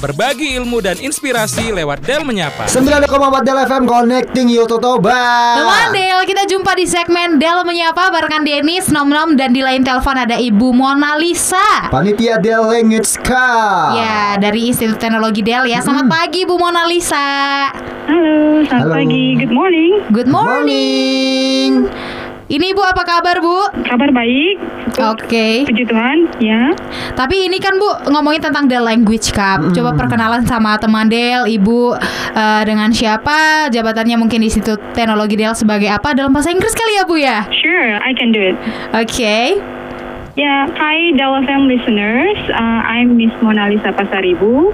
Berbagi ilmu dan inspirasi lewat Del Menyapa. 9,4 Del FM Connecting You to Toba. Teman Del, kita jumpa di segmen Del Menyapa barengan Denis, Nom Nom dan di lain telepon ada Ibu Mona Lisa. Panitia Del Language Cup. Ya, dari Institut Teknologi Del ya. Selamat pagi Bu Mona Lisa. Halo, selamat Halo. pagi. Good morning. Good morning. Ini Bu apa kabar Bu? Kabar baik. Oke. Puji Tuhan, ya. Tapi ini kan Bu ngomongin tentang Del Language Cup. Coba perkenalan sama teman Del, Ibu eh, dengan siapa? Jabatannya mungkin di Institut Teknologi Del sebagai apa? Dalam bahasa Inggris kali ya Bu ya? Sure, I can do it. Oke. Yeah, hi Delfam listeners. Uh, I'm Miss Mona Lisa Pasaribu.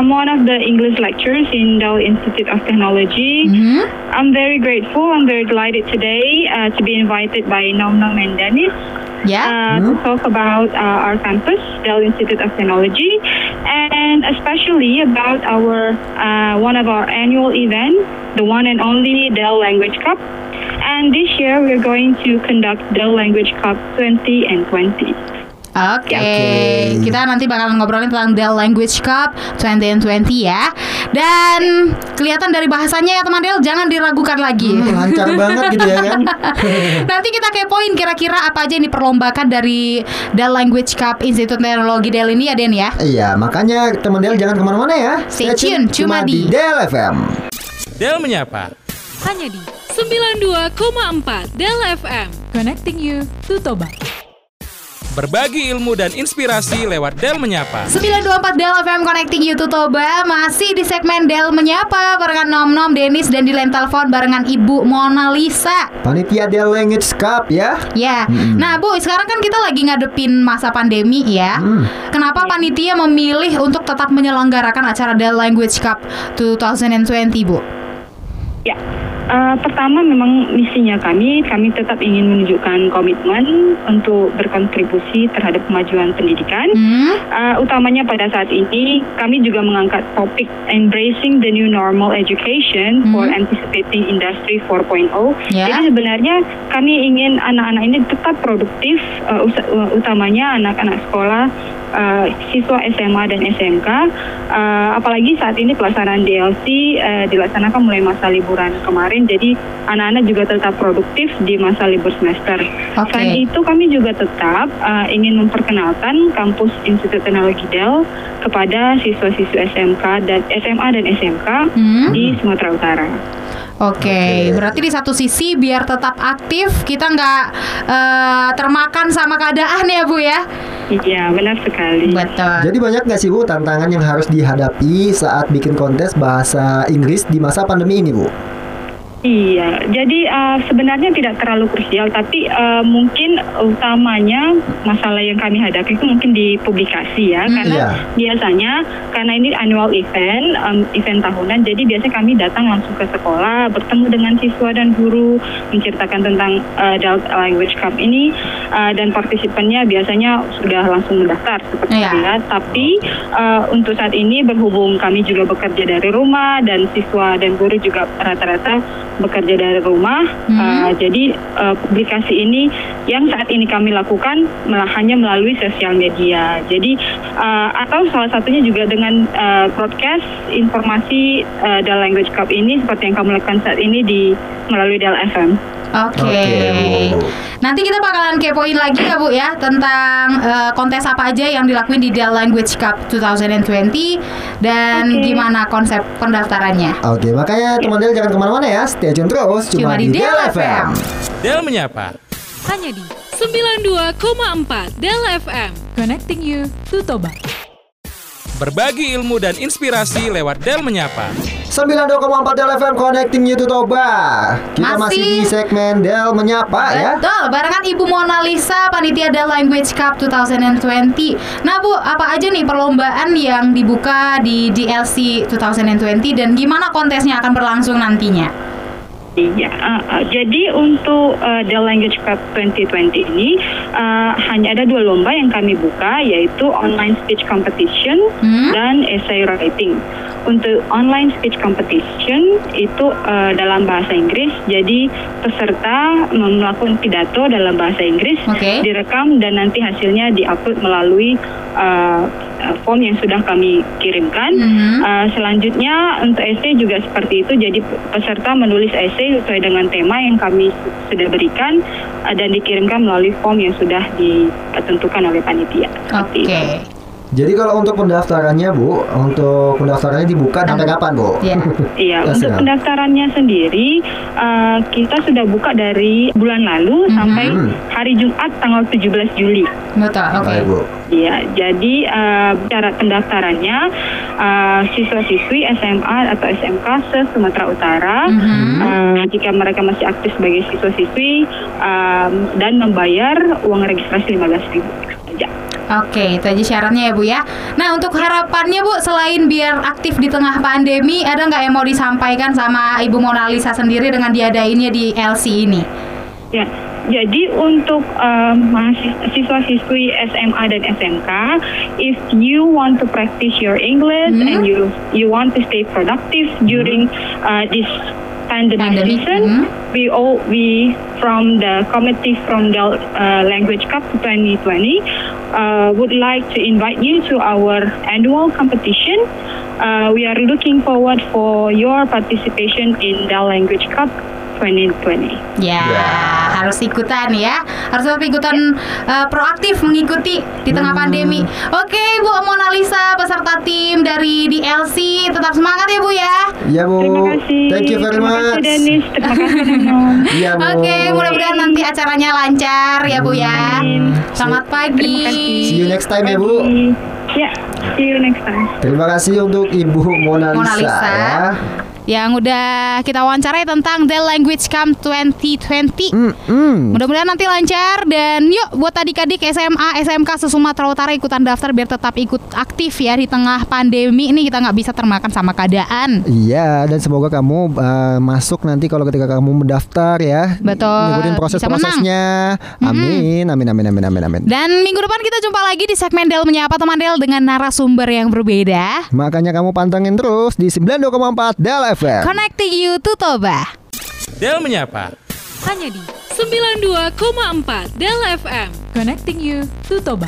I'm one of the English lecturers in Dell Institute of Technology. Mhm. I'm very grateful. I'm very delighted today uh, to be invited by Nom Nom and Dennis Ya. uh, to talk about uh, our campus, Dell Institute of Technology, and especially about our uh, one of our annual event, the one and only Dell Language Cup. And this year we're going to conduct Dell Language Cup 20 and 20. Oke, Oke. kita nanti bakalan ngobrolin tentang Dell Language Cup 2020 ya. Dan kelihatan dari bahasanya ya teman Del, jangan diragukan lagi. Hmm, lancar banget gitu ya kan. Nanti kita kepoin kira-kira apa aja yang diperlombakan dari Dell Language Cup Institut Teknologi Dell ini ya Den ya. Iya, makanya teman Del jangan ke mana-mana ya. Stay tune, cuma di- Del FM. Del Menyapa. hanya di 92,4 Del FM. Connecting you to Toba. Berbagi ilmu dan inspirasi lewat Del Menyapa. 924 Del FM Connecting You to Toba Masih di segmen Del Menyapa Barengan Nom Nom, Denis dan di lain telepon Barengan Ibu Mona Lisa Panitia Del Language Cup ya. Ya, Mm-mm. nah Bu, sekarang kan kita lagi ngadepin masa pandemi ya. Hmm. Kenapa panitia memilih untuk tetap menyelenggarakan acara Dell Language Cup 2020, Bu? Ya, uh, pertama memang misinya kami, kami tetap ingin menunjukkan komitmen untuk berkontribusi terhadap kemajuan pendidikan. Hmm? Uh, utamanya pada saat ini kami juga mengangkat topik embracing the new normal education for Hmm. anticipating industry 4.0. Ya. Jadi sebenarnya kami ingin anak-anak ini tetap produktif, uh, utamanya anak-anak sekolah, uh, siswa SMA dan SMK. Uh, apalagi saat ini pelaksanaan DLC uh, dilaksanakan mulai masa liburan kemarin, jadi anak-anak juga tetap produktif di masa libur semester. Oke. Selain itu kami juga tetap uh, ingin memperkenalkan kampus Institut Teknologi Dell kepada siswa-siswa SMK dan SMA dan SMK Hmm? di Sumatera Utara. Oke, berarti di satu sisi biar tetap aktif, kita nggak eh, termakan sama keadaan ya, Bu ya? Iya, benar sekali. Betul. Jadi banyak nggak sih Bu tantangan yang harus dihadapi saat bikin kontes bahasa Inggris di masa pandemi ini Bu? Iya, jadi uh, sebenarnya tidak terlalu krusial, tapi uh, mungkin utamanya masalah yang kami hadapi itu mungkin di publikasi ya, Hmm, karena iya. biasanya karena ini annual event, um, event tahunan, jadi biasanya kami datang langsung ke sekolah, bertemu dengan siswa dan guru, menceritakan tentang uh, Delta Language Cup ini, uh, dan partisipannya biasanya sudah langsung mendaftar seperti Iya. terlihat. Tapi uh, untuk saat ini berhubung kami juga bekerja dari rumah dan siswa dan guru juga rata-rata bekerja dari rumah, Hmm. uh, jadi uh, publikasi ini yang saat ini kami lakukan hanya melalui sosial media. Jadi uh, atau salah satunya juga dengan uh, broadcast informasi uh, Dell Language Cup ini seperti yang kami lakukan saat ini di melalui Dell FM. Oke. Oke, Bu. Nanti kita bakalan kepoin lagi ya Bu ya tentang eh, kontes apa aja yang dilakuin di Dell Language Cup 2020 dan Oke. gimana konsep pendaftarannya. Oke, makanya teman Del jangan ke mana-mana ya. Stay tune terus cuma, di Del FM. Del Menyapa. Hanya di 92,4 Del FM. Connecting you to Toba. Berbagi ilmu dan inspirasi lewat Del Menyapa. 92,4 Del FM Connecting You to Toba. Kita masih, Masih. di segmen Del menyapa ya. Betul, barengan Ibu Mona Lisa, panitia Dell Language Cup 2020. Nah Bu, apa aja nih perlombaan yang dibuka di DLC 2020 dan gimana kontesnya akan berlangsung nantinya? Iya, uh, uh, jadi untuk uh, The Language Cup 2020 ini uh, hanya ada dua lomba yang kami buka yaitu online speech competition Hmm? dan essay writing. Untuk online speech competition itu uh, dalam bahasa Inggris, jadi peserta melakukan pidato dalam bahasa Inggris, Oke. direkam dan nanti hasilnya diupload melalui uh, form yang sudah kami kirimkan. Mhm. Uh, selanjutnya untuk essay juga seperti itu. Jadi peserta menulis essay sesuai dengan tema yang kami su- sudah berikan uh, dan dikirimkan melalui form yang sudah ditentukan oleh panitia. Oke. itu. Jadi kalau untuk pendaftarannya Bu, untuk pendaftarannya dibuka sampai kapan Bu? Iya. Iya, Ya, untuk siap. pendaftarannya sendiri uh, kita sudah buka dari bulan lalu Mhm. sampai hari Jumat tanggal 17 Juli. Betul. Oke. Baik Bu. Iya, jadi uh, cara pendaftarannya uh, siswa-siswi SMA atau SMK se Sumatera Utara Mhm. uh, jika mereka masih aktif sebagai siswa-siswi um, dan membayar uang registrasi 15.000 saja. Oke, itu aja syaratnya ya Bu ya. Nah untuk harapannya Bu, selain biar aktif di tengah pandemi, ada nggak yang mau disampaikan sama Ibu Mona Lisa sendiri dengan diadainnya di LC ini? Ya, jadi untuk um, siswa-siswi SMA dan SMK, if you want to practice your English Hmm. and you you want to stay productive during uh, this pandemic, Pandemic, season, hmm. we all we from the committee from the uh, Language Cup 2020 uh, would like to invite you to our annual competition. Uh, we are looking forward for your participation in the Language Cup 2020. Ya, Ya. harus ikutan ya. Harus tetap ikutan uh, proaktif mengikuti di tengah pandemi. Oke, Bu Mona Lisa beserta tim dari DLC tetap semangat. Iya Bu. Terima kasih. Thank you very Terima much. kasih Dennis. Terima kasih. Iya Bu. Oke, mudah-mudahan nanti acaranya lancar ya Bu ya. Amin. Selamat Terima pagi. kasih. See you next time ya Bu. Ya, see you next time. Terima kasih untuk Ibu Mona Lisa, Mona Lisa. ya. Yang udah kita wawancarai tentang The Language Camp 2020. Mm-mm. Mudah-mudahan nanti lancar dan yuk buat adik-adik SMA, SMK se Sumatera Utara ikutan daftar biar tetap ikut aktif ya di tengah pandemi ini kita nggak bisa termakan sama keadaan. Iya, dan semoga kamu uh, masuk nanti kalau ketika kamu mendaftar ya. Betul, Ikutin proses-prosesnya. Amin, amin, amin, amin, amin, amin. Dan minggu depan kita jumpa lagi di segmen Del Menyapa Teman Del dengan narasumber yang berbeda. Makanya kamu pantengin terus di 92,4 Del FM. Connecting you to Toba. Del menyapa. Hanya di 92,4 Del FM. Connecting you to Toba.